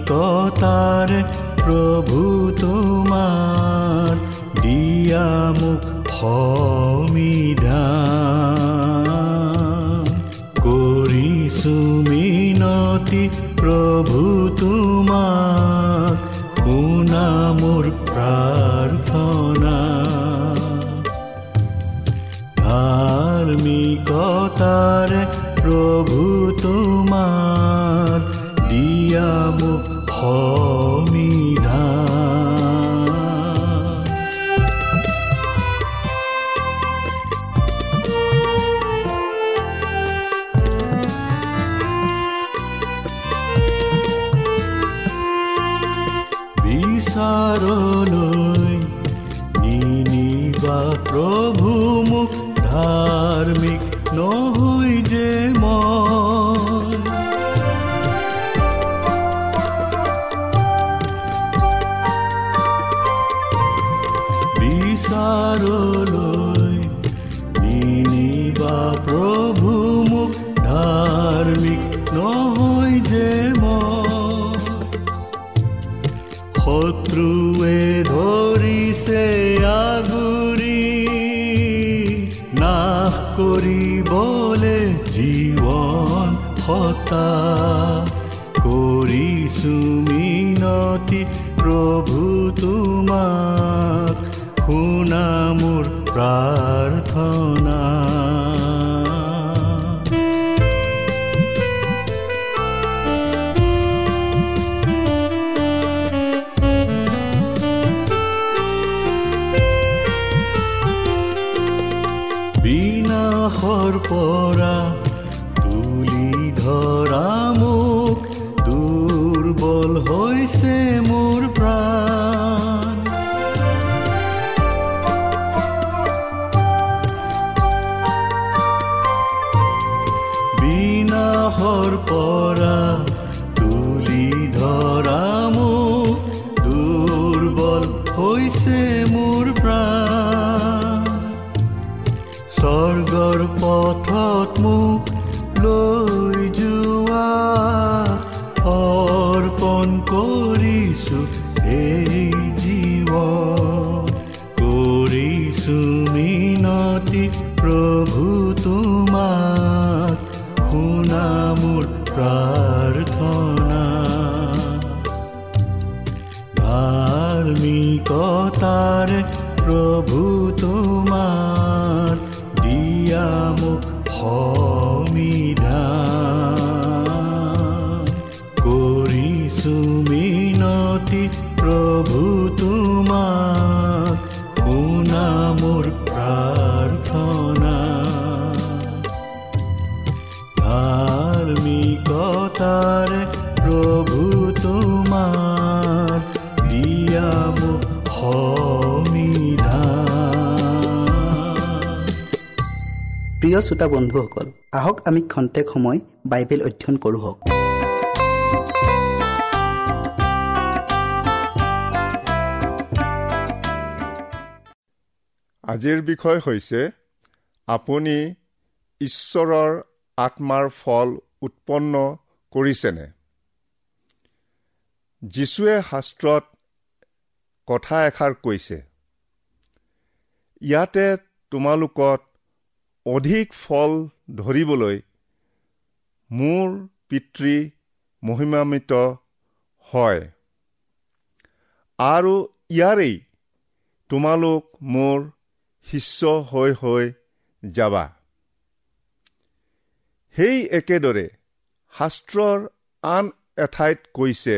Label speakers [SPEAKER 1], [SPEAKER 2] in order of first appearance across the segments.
[SPEAKER 1] ধাৰ্মিকতাৰে প্ৰভু তোমাৰ দিয়া মোক কৰিছো মিনতি প্ৰভু তোমাক শুনা মোৰ প্ৰাৰ্থনা धार्मिक न हो जे মোৰ
[SPEAKER 2] প্ৰিয় শ্ৰোতা বন্ধুসকল আহক আমি ক্ষন্তেক সময় বাইবেল অধ্যয়ন কৰোঁ হওক।
[SPEAKER 3] আজিৰ বিষয় হৈছে আপুনি ঈশ্বৰৰ আত্মাৰ ফল উৎপন্ন কৰিছেনে? যীশুৱে শাস্ত্ৰত কথা এষাৰ কৈছে ইয়াতে তোমালোকত অধিক ফল ধৰিবলৈ মোৰ পিতৃ মহিমামিত হয়। আৰু ইয়াৰেই তোমালোক মোৰ শিষ্য হৈ হৈ যাবা। সেই একেদৰে শাস্ত্ৰৰ আন এঠাইত কৈছে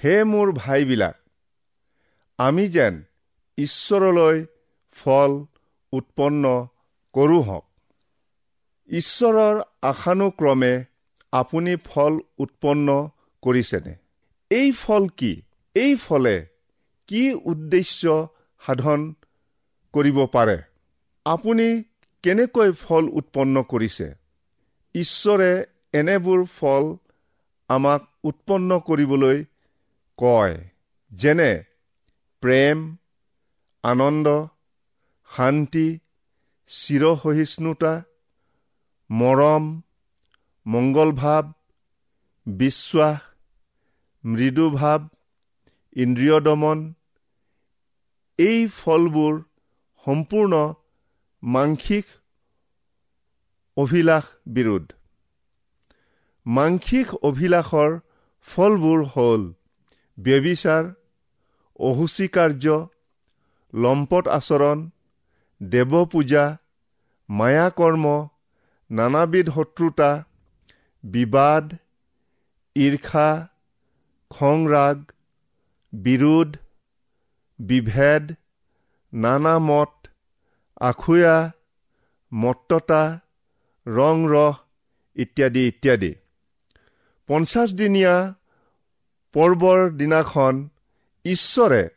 [SPEAKER 3] হে মোৰ ভাইবিলাক আমি যেন ঈশ্বৰলৈ ফল উৎপন্ন কৰোঁ হওক। ঈশ্বৰৰ আশানুক্ৰমে আপুনি ফল উৎপন্ন কৰিছেনে? এই ফল কি? এই ফলে কি উদ্দেশ্য সাধন কৰিব পাৰে? আপুনি কেনেকৈ ফল উৎপন্ন কৰিছে? ঈশ্বৰে এনেবোৰ ফল আমাক উৎপন্ন কৰিবলৈ কয় যেনে প্ৰেম আনন্দ শান্তি চিৰসহিষ্ণুতা মৰম মংগলভাৱ বিশ্বাস মৃদুভাৱ ইন্দ্ৰিয় দমন এই ফলবোৰ সম্পূৰ্ণ মাংসিক অভিলাষ বিৰোধ মাংসিক অভিলাষৰ ফলবোৰ হ'ল ব্যবিচাৰ অহুচি কাৰ্য লম্পট আচৰণ দেৱ পূজা মায়াকৰ্ম নানাবিধ শত্ৰুতা বিবাদ ঈৰ্ষা খংৰাগ বিৰোধ বিভেদ নানা মত আখুয়া মত্ততা ৰং ৰস ইত্যাদি ইত্যাদি। পঞ্চাছদিনীয়া পৰ্বৰ দিনাখন ঈশ্বৰে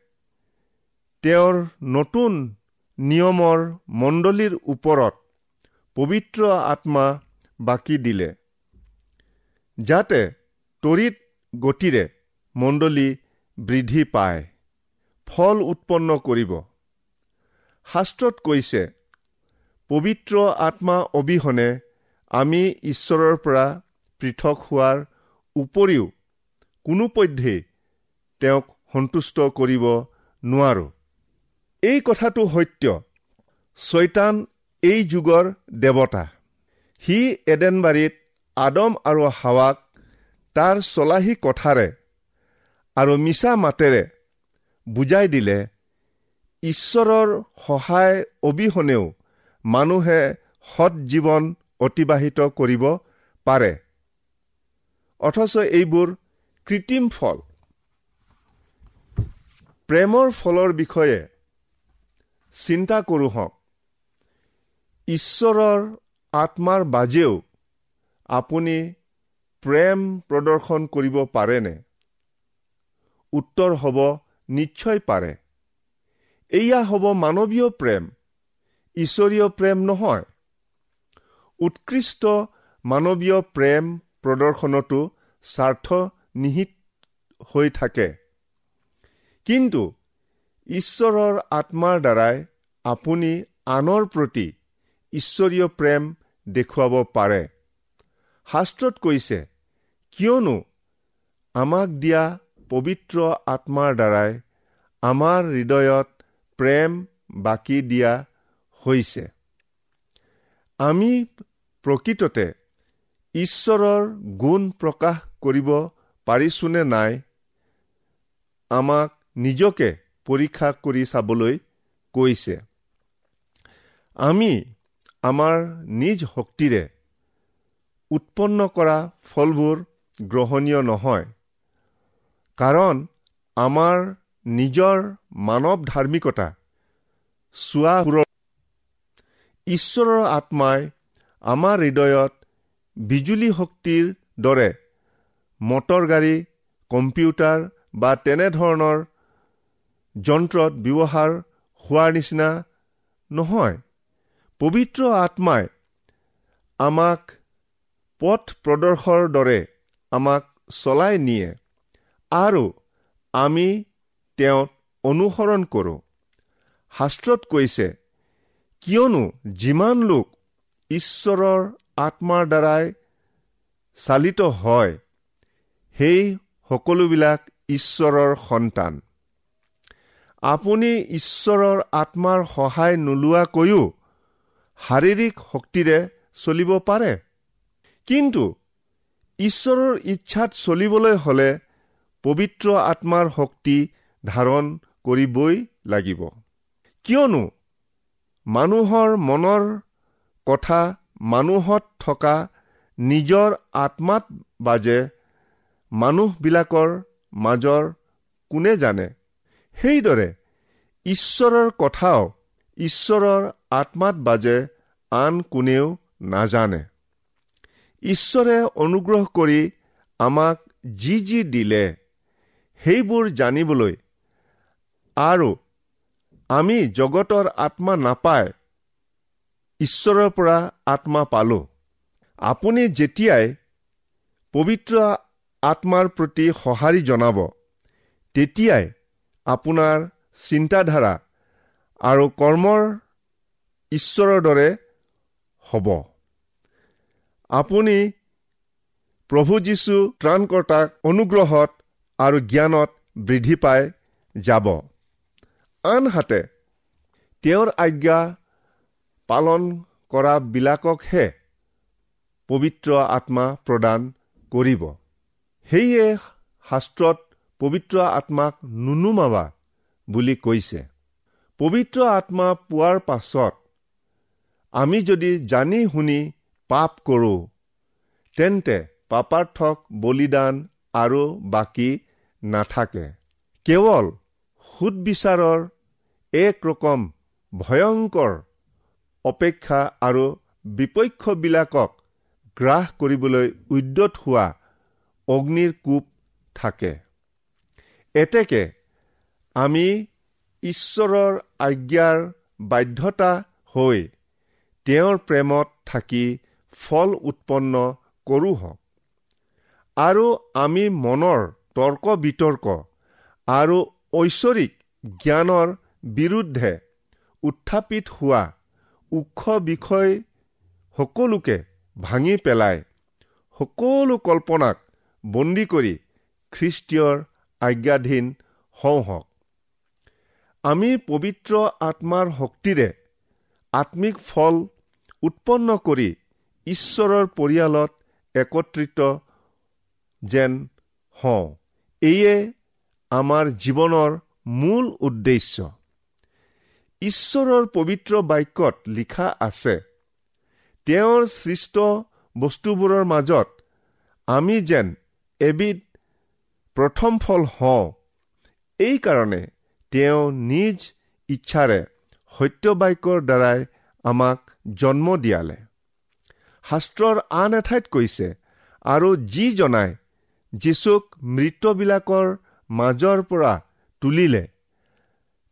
[SPEAKER 3] তেওঁৰ নতুন নিয়মৰ মণ্ডলীৰ ওপৰত পবিত্ৰ আত্মা বাকী দিলে। যাতে তৰিত গতিৰে মণ্ডলী বৃদ্ধি পায় ফল উৎপন্ন কৰিব। শাস্ত্ৰত কৈছে পবিত্ৰ আত্মা অবিহনে আমি ঈশ্বৰৰ পৰা পৃথক হোৱাৰ উপৰিও কোনোপধ্যেই তেওঁক সন্তুষ্ট কৰিব নোৱাৰোঁ। এই কথাটো সত্য। ছয়তান এই যুগৰ দেৱতা। সি এডেনবাৰীত আদম আৰু হাৱাক তাৰ চলাহী কথাৰে আৰু মিছা মাতেৰে বুজাই দিলে ঈশ্বৰৰ সহায় অবিহনেও মানুহে সৎ জীৱন অতিবাহিত কৰিব পাৰে। অথচ এইবোৰ কৃত্ৰিম ফল। প্ৰেমৰ ফলৰ বিষয়ে চিন্তা কৰোঁ হওক। ঈশ্বৰৰ আত্মাৰ বাজেও আপুনি প্ৰেম প্ৰদৰ্শন কৰিব পাৰেনে? উত্তৰ হ'ব নিশ্চয় পাৰে। এয়া হ'ব মানৱীয় প্ৰেম। ঈশ্বৰীয় প্ৰেম নহয়। উৎকৃষ্ট মানৱীয় প্ৰেম প্ৰদৰ্শনতো স্বাৰ্থ নিহিত হৈ থাকে। কিন্তু ঈশ্বৰৰ আত্মাৰ দ্বাৰাই আপুনি আনৰ প্ৰতি ঈশ্বৰীয় প্ৰেম দেখুৱাব পাৰে। শাস্ত্ৰত কৈছে কিয়নো আমাক দিয়া পবিত্ৰ আত্মাৰ দ্বাৰাই আমাৰ হৃদয়ত প্ৰেম বাকী দিয়া হৈছে। আমি প্ৰকৃততে ঈশ্বৰৰ গুণ প্ৰকাশ কৰিব পাৰিছোনে নাই আমাক নিজকে পৰীক্ষা কৰি চাবলৈ কৈছে। আমি আমাৰ নিজ শক্তিৰে উৎপন্ন কৰা ফলবোৰ গ্ৰহণীয় নহয় কাৰণ আমাৰ নিজৰ মানৱ ধাৰ্মিকতা চোৱা ঈশ্বৰৰ আত্মাই আমাৰ হৃদয়ত বিজুলী শক্তিৰ দৰে মটৰ গাড়ী কম্পিউটাৰ বা তেনেধৰণৰ যন্ত্ৰত ব্যৱহাৰ হোৱাৰ নিচিনা নহয়। পবিত্ৰ আত্মাই আমাক পথ প্ৰদৰ্শৰ দৰে আমাক চলাই নিয়ে আৰু আমি তেওঁত অনুসৰণ কৰোঁ। শাস্ত্ৰত কৈছে কিয়নো যিমান লোক ঈশ্বৰৰ আত্মাৰ দ্বাৰাই চালিত হয় সেই সকলোবিলাক ঈশ্বৰৰ সন্তান। আপুনি ঈশ্বৰৰ আত্মাৰ সহায় নোলোৱাকৈও শাৰীৰিক শক্তিৰে চলিব পাৰে। কিন্তু ঈশ্বৰৰ ইচ্ছাত চলিবলৈ হ'লে পবিত্ৰ আত্মাৰ শক্তি ধাৰণ কৰিবই লাগিব। কিয়নো মানুহৰ মনৰ কথা মানুহত থকা নিজৰ আত্মাত বাজে মানুহবিলাকৰ মাজৰ কোনে জানে? সেইদৰে ঈশ্বৰৰ কথাও ঈশ্বৰৰ আত্মাত বাজে আন কোনেও নাজানে। ঈশ্বৰে অনুগ্ৰহ কৰি আমাক যি যি দিলে সেইবোৰ জানিবলৈ আৰু আমি জগতৰ আত্মা নাপায় ঈশ্বৰৰ পৰা আত্মা পালোঁ। আপুনি যেতিয়াই পবিত্ৰ আত্মাৰ প্ৰতি সঁহাৰি জনাব তেতিয়াই আপোনাৰ চিন্তাধাৰা আৰু কৰ্মৰ ঈশ্বৰৰ দৰে হ'ব। আপুনি প্ৰভু যীশু ত্ৰাণকৰ্তাক অনুগ্ৰহত আৰু জ্ঞানত বৃদ্ধি পাই যাব। আনহাতে তেওঁৰ আজ্ঞা পালন কৰাবিলাককহে পবিত্ৰ আত্মা প্ৰদান কৰিব। সেয়ে শাস্ত্ৰত পবিত্ৰ আত্মাক নুনুমাবা বুলি কৈছে। পবিত্ৰ আত্মা পোৱাৰ পাছত আমি যদি জানি শুনি পাপ কৰোঁ তেন্তে পাপাৰ্থক বলিদান আৰু বাকী নাথাকে। কেৱল সুদবিচাৰৰ এক ৰকম ভয়ংকৰ অপেক্ষা আৰু বিপক্ষবিলাকক গ্ৰাস কৰিবলৈ উদ্যত হোৱা অগ্নিৰ কোপ থাকে। এতেকে আমি ঈশ্বৰৰ আজ্ঞাৰ বাধ্যতা হৈ তেওঁৰ প্ৰেমত থাকি ফল উৎপন্ন কৰোঁ হওক আৰু আমি মনৰ তৰ্ক বিতৰ্ক আৰু ঐশ্বৰিক জ্ঞানৰ বিৰুদ্ধে উত্থাপিত হোৱা ওখ বিষয় সকলোকে ভাঙি পেলাই সকলো কল্পনাক বন্দী কৰি খ্ৰীষ্টীয়ৰ আজ্ঞাধীন হওঁ হওক। আমি পবিত্ৰ আত্মাৰ শক্তিৰে আত্মিক ফল উৎপন্ন কৰি ঈশ্বৰৰ পৰিয়ালত একত্ৰিত যেন হওঁ। এয়ে আমাৰ জীৱনৰ মূল উদ্দেশ্য। ঈশ্বৰৰ পবিত্ৰ বাক্যত লিখা আছে তেওঁৰ সৃষ্ট বস্তুবোৰৰ মাজত আমি যেন এবিধ প্ৰথম ফল হওঁ। এইকাৰণে তেওঁ নিজ ইচ্ছাৰে সত্যবাক্যৰ দ্বাৰাই আমাক জন্ম দিয়ালে। শাস্ত্ৰৰ আন এঠাইত কৈছে আৰু যি জনাই যীচুক মৃতবিলাকৰ মাজৰ পৰা তুলিলে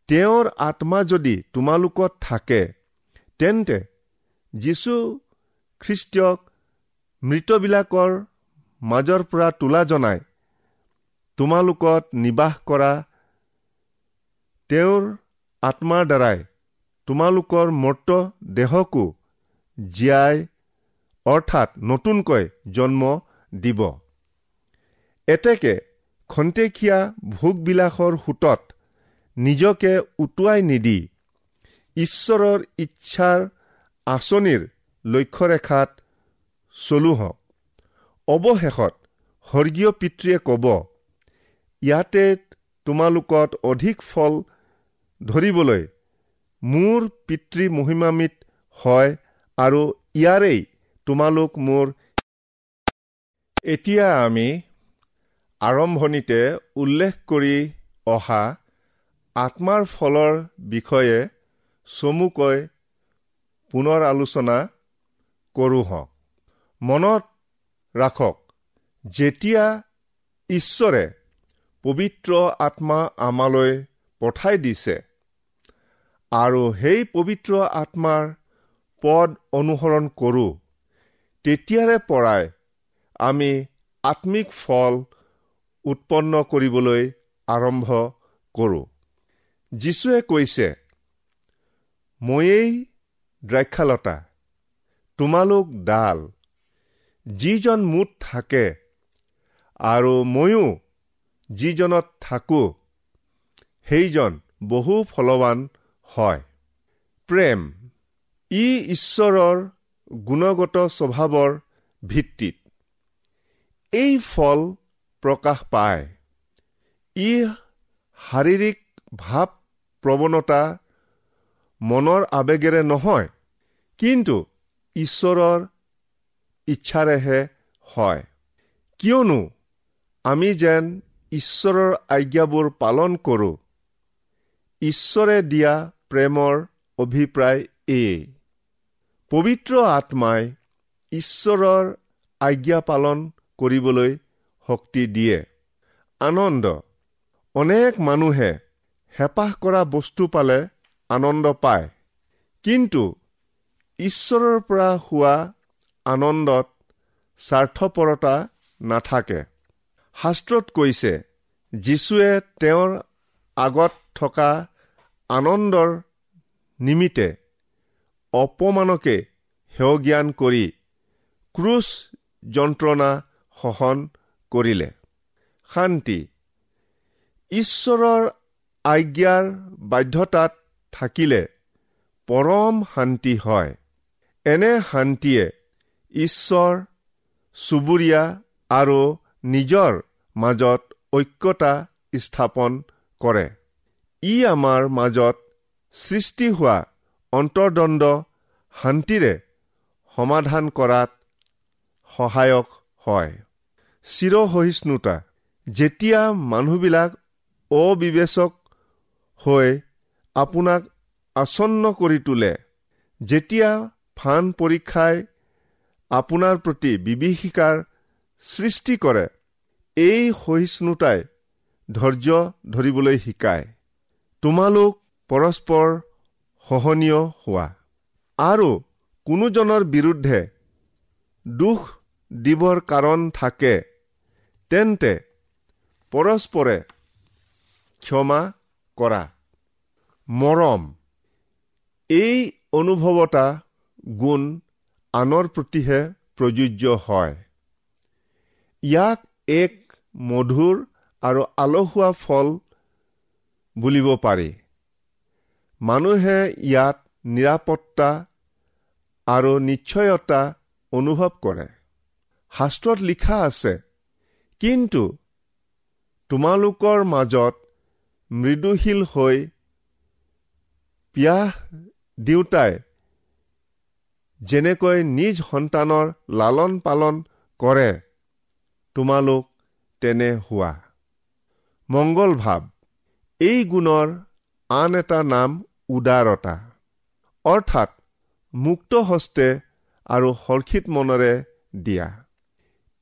[SPEAKER 3] তেওঁৰ আত্মা যদি তোমালোকত থাকে তেন্তে যীশু খ্ৰীষ্টীয়ক মৃতবিলাকৰ মাজৰ পৰা তোলা জনাই তোমালোকত নিবাস কৰা তেওঁৰ আত্মাৰ দ্বাৰাই তোমালোকৰ মৰ্ত দেহকো জীয়াই অৰ্থাৎ নতুনকৈ জন্ম দিব। এতেকে খন্তেকীয়া ভোগবিলাসৰ সোঁতত নিজকে উটুৱাই নিদি ঈশ্বৰৰ ইচ্ছাৰ আঁচনিৰ লক্ষ্যৰেখাত চলো হওক অৱশেষত স্বৰ্গীয় পিতৃয়ে ক'ব ইয়াতে তোমালোকত অধিক ফল ধৰিবলৈ মোৰ পিতৃ মহিমামিত হয় আৰু ইয়াৰেই তোমালোক মোৰ এতিয়া আমি আৰম্ভণিতে উল্লেখ কৰি অহা আত্মাৰ ফলৰ বিষয়ে চমুকৈ পুনৰ আলোচনা কৰোঁ হওক মনত ৰাখক যেতিয়া ঈশ্বৰে পবিত্ৰ আত্মা আমালৈ পঠাই দিছে। আৰু সেই পবিত্ৰ আত্মাৰ পদ অনুসৰণ কৰোঁ তেতিয়াৰে পৰাই আমি আত্মিক ফল উৎপন্ন কৰিবলৈ আৰম্ভ কৰোঁ। যীশুৱে কৈছে ময়েই দ্ৰাক্ষালতা তোমালোক ডাল যিজন মুঠ থাকে আৰু ময়ো যিজনত থাকোঁ সেইজন বহু ফলৱান হয়। প্ৰেম ই ঈশ্বৰৰ গুণগত স্বভাৱৰ ভিত্তিত। এই ফল প্ৰকাশ পায়। ই শাৰীৰিক ভাৱ প্ৰৱণতা মনৰ আৱেগেৰে নহয় কিন্তু ঈশ্বৰৰ ইচ্ছাৰেহে হয়। কিয়নো আমি যেন ঈশ্বৰৰ আজ্ঞাবোৰ পালন কৰোঁ। ঈশ্বৰে দিয়া প্ৰেমৰ অভিপ্ৰায় এই পবিত্ৰ আত্মাই ঈশ্বৰৰ আজ্ঞা পালন কৰিবলৈ শক্তি দিয়ে। আনন্দ। অনেক মানুহে হেঁপাহ কৰা বস্তু পালে আনন্দ পায়। কিন্তু ঈশ্বৰৰ পৰা হোৱা আনন্দত স্বাৰ্থপৰতা নাথাকে। শাস্ত্ৰত কৈছে যীশুৱে তেওঁৰ আগত থকা আনন্দৰ নিমিত্তে অপমানকে সেৱজ্ঞান কৰি ক্ৰুচ যন্ত্ৰণা সহন কৰিলে। শান্তি ঈশ্বৰৰ আজ্ঞাৰ বাধ্যতাত থাকিলে পৰম শান্তি হয়। এনে শান্তিয়ে ঈশ্বৰ চুবুৰীয়া আৰু নিজৰ মাজত ঐক্যতা স্থাপন কৰে। ই আমাৰ মাজত সৃষ্টি হোৱা অন্তৰ্দণ্ড শান্তিৰে সমাধান কৰাত সহায়ক হয়। চিৰসহিষ্ণুতা যেতিয়া মানুহবিলাক অবিবেচক হৈ আপোনাক আচন্ন কৰি তোলে যেতিয়া ফান পৰীক্ষাই আপোনাৰ প্ৰতি বিভীষিকাৰ সৃষ্টি কৰে এই সহিষ্ণুতাই ধৈৰ্য ধৰিবলৈ শিকায়। তোমালোক পৰস্পৰ সহনীয় হোৱা। আৰু কোনোজনৰ বিৰুদ্ধে দুখ দিবৰ কাৰণ থাকে তেন্তে পৰস্পৰে ক্ষমা কৰা। মৰম। এই অনুভৱতা গুণ আনৰ প্ৰতিহে প্ৰযোজ্য হয়। ইয়াক এক মধুৰ আৰু আলসুৱা ফল বুলিব পাৰি। মানুহে ইয়াত নিৰাপত্তা আৰু নিশ্চয়তা অনুভৱ কৰে। শাস্ত্ৰত লিখা আছে কিন্তু তোমালোকৰ মাজত মৃদুশীল হৈ পিয়াহ দেউতাই যেনেকৈ নিজ সন্তানৰ লালন পালন কৰে তোমালোক তেনে হোৱা। মংগল ভাৱ এই গুণৰ আন এটা নাম উদাৰতা। অৰ্থাৎ মুক্ত হস্তে আৰু হৰ্ষিত মনেৰে দিয়া।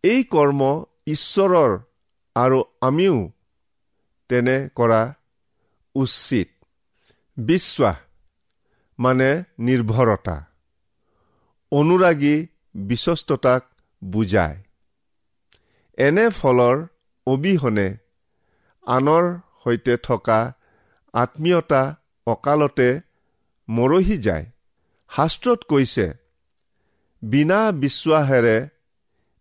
[SPEAKER 3] এই কৰ্ম ঈশ্বৰৰ আৰু আমিও তেনে কৰা উচিত। বিশ্বাস মানে নিৰ্ভৰতা। অনুৰাগী বিশ্বস্ততাক বুজায়। এনে ফলৰ অবিহনে আনৰ সৈতে থকা আত্মীয়তা অকালতে মৰহি যায়। শাস্ত্ৰত কৈছে বিনা বিশ্বাসেৰে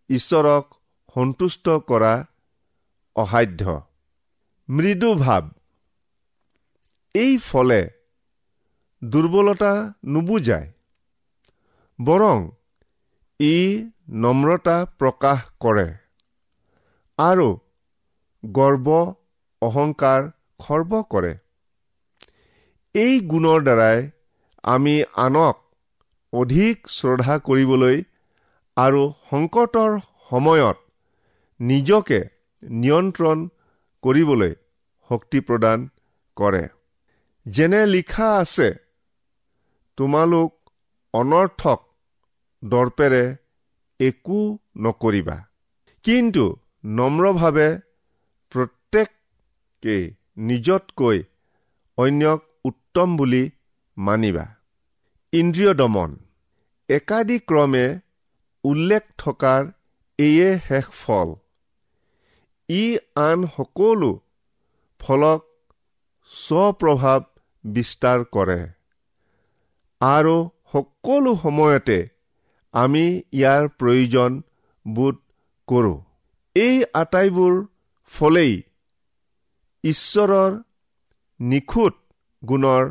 [SPEAKER 3] ঈশ্বৰক সন্তুষ্ট কৰা অসাধ্য। মৃদু ভাৱ এই ফলে দুৰ্বলতা নুবুজায়। বৰং ই নম্ৰতা প্ৰকাশ কৰে। আৰু গৰ্ব অহংকাৰ খৰ্ব কৰে। এই গুণৰ দ্বাৰাই আমি আনক অধিক শ্ৰদ্ধা কৰিবলৈ আৰু সংকটৰ সময়ত নিজকে নিয়ন্ত্ৰণ কৰিবলৈ শক্তি প্ৰদান কৰে। যেনে লিখা আছে তোমালোক অনৰ্থক দৰ্পেৰে একো নকৰিবা। কিন্তু নম্ৰভাৱে কেই নিজতকৈ অন্যক উত্তম বুলি মানিবা। ইন্দ্ৰিয় দমন একাদিক্ৰমে উল্লেখ থকাৰ এয়ে শেষ ফল। ই আন সকলো ফলক স্বপ্ৰভাৱ বিস্তাৰ কৰে। আৰু সকলো সময়তে আমি ইয়াৰ প্ৰয়োজন বোধ কৰোঁ। এই আটাইবোৰ ফলেই ঈশ্বৰৰ নিখুঁত গুণৰ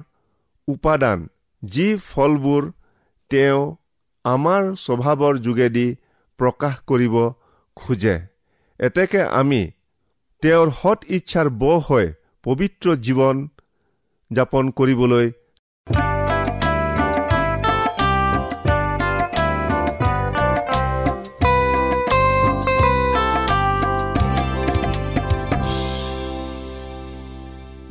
[SPEAKER 3] উপাদান যি ফলবোৰ তেওঁ আমাৰ স্বভাৱৰ যোগেদি প্ৰকাশ কৰিব খোজে। এতেকে আমি তেওঁৰ সৎ ইচ্ছাৰ ব হৈ পবিত্ৰ জীৱন যাপন কৰিবলৈ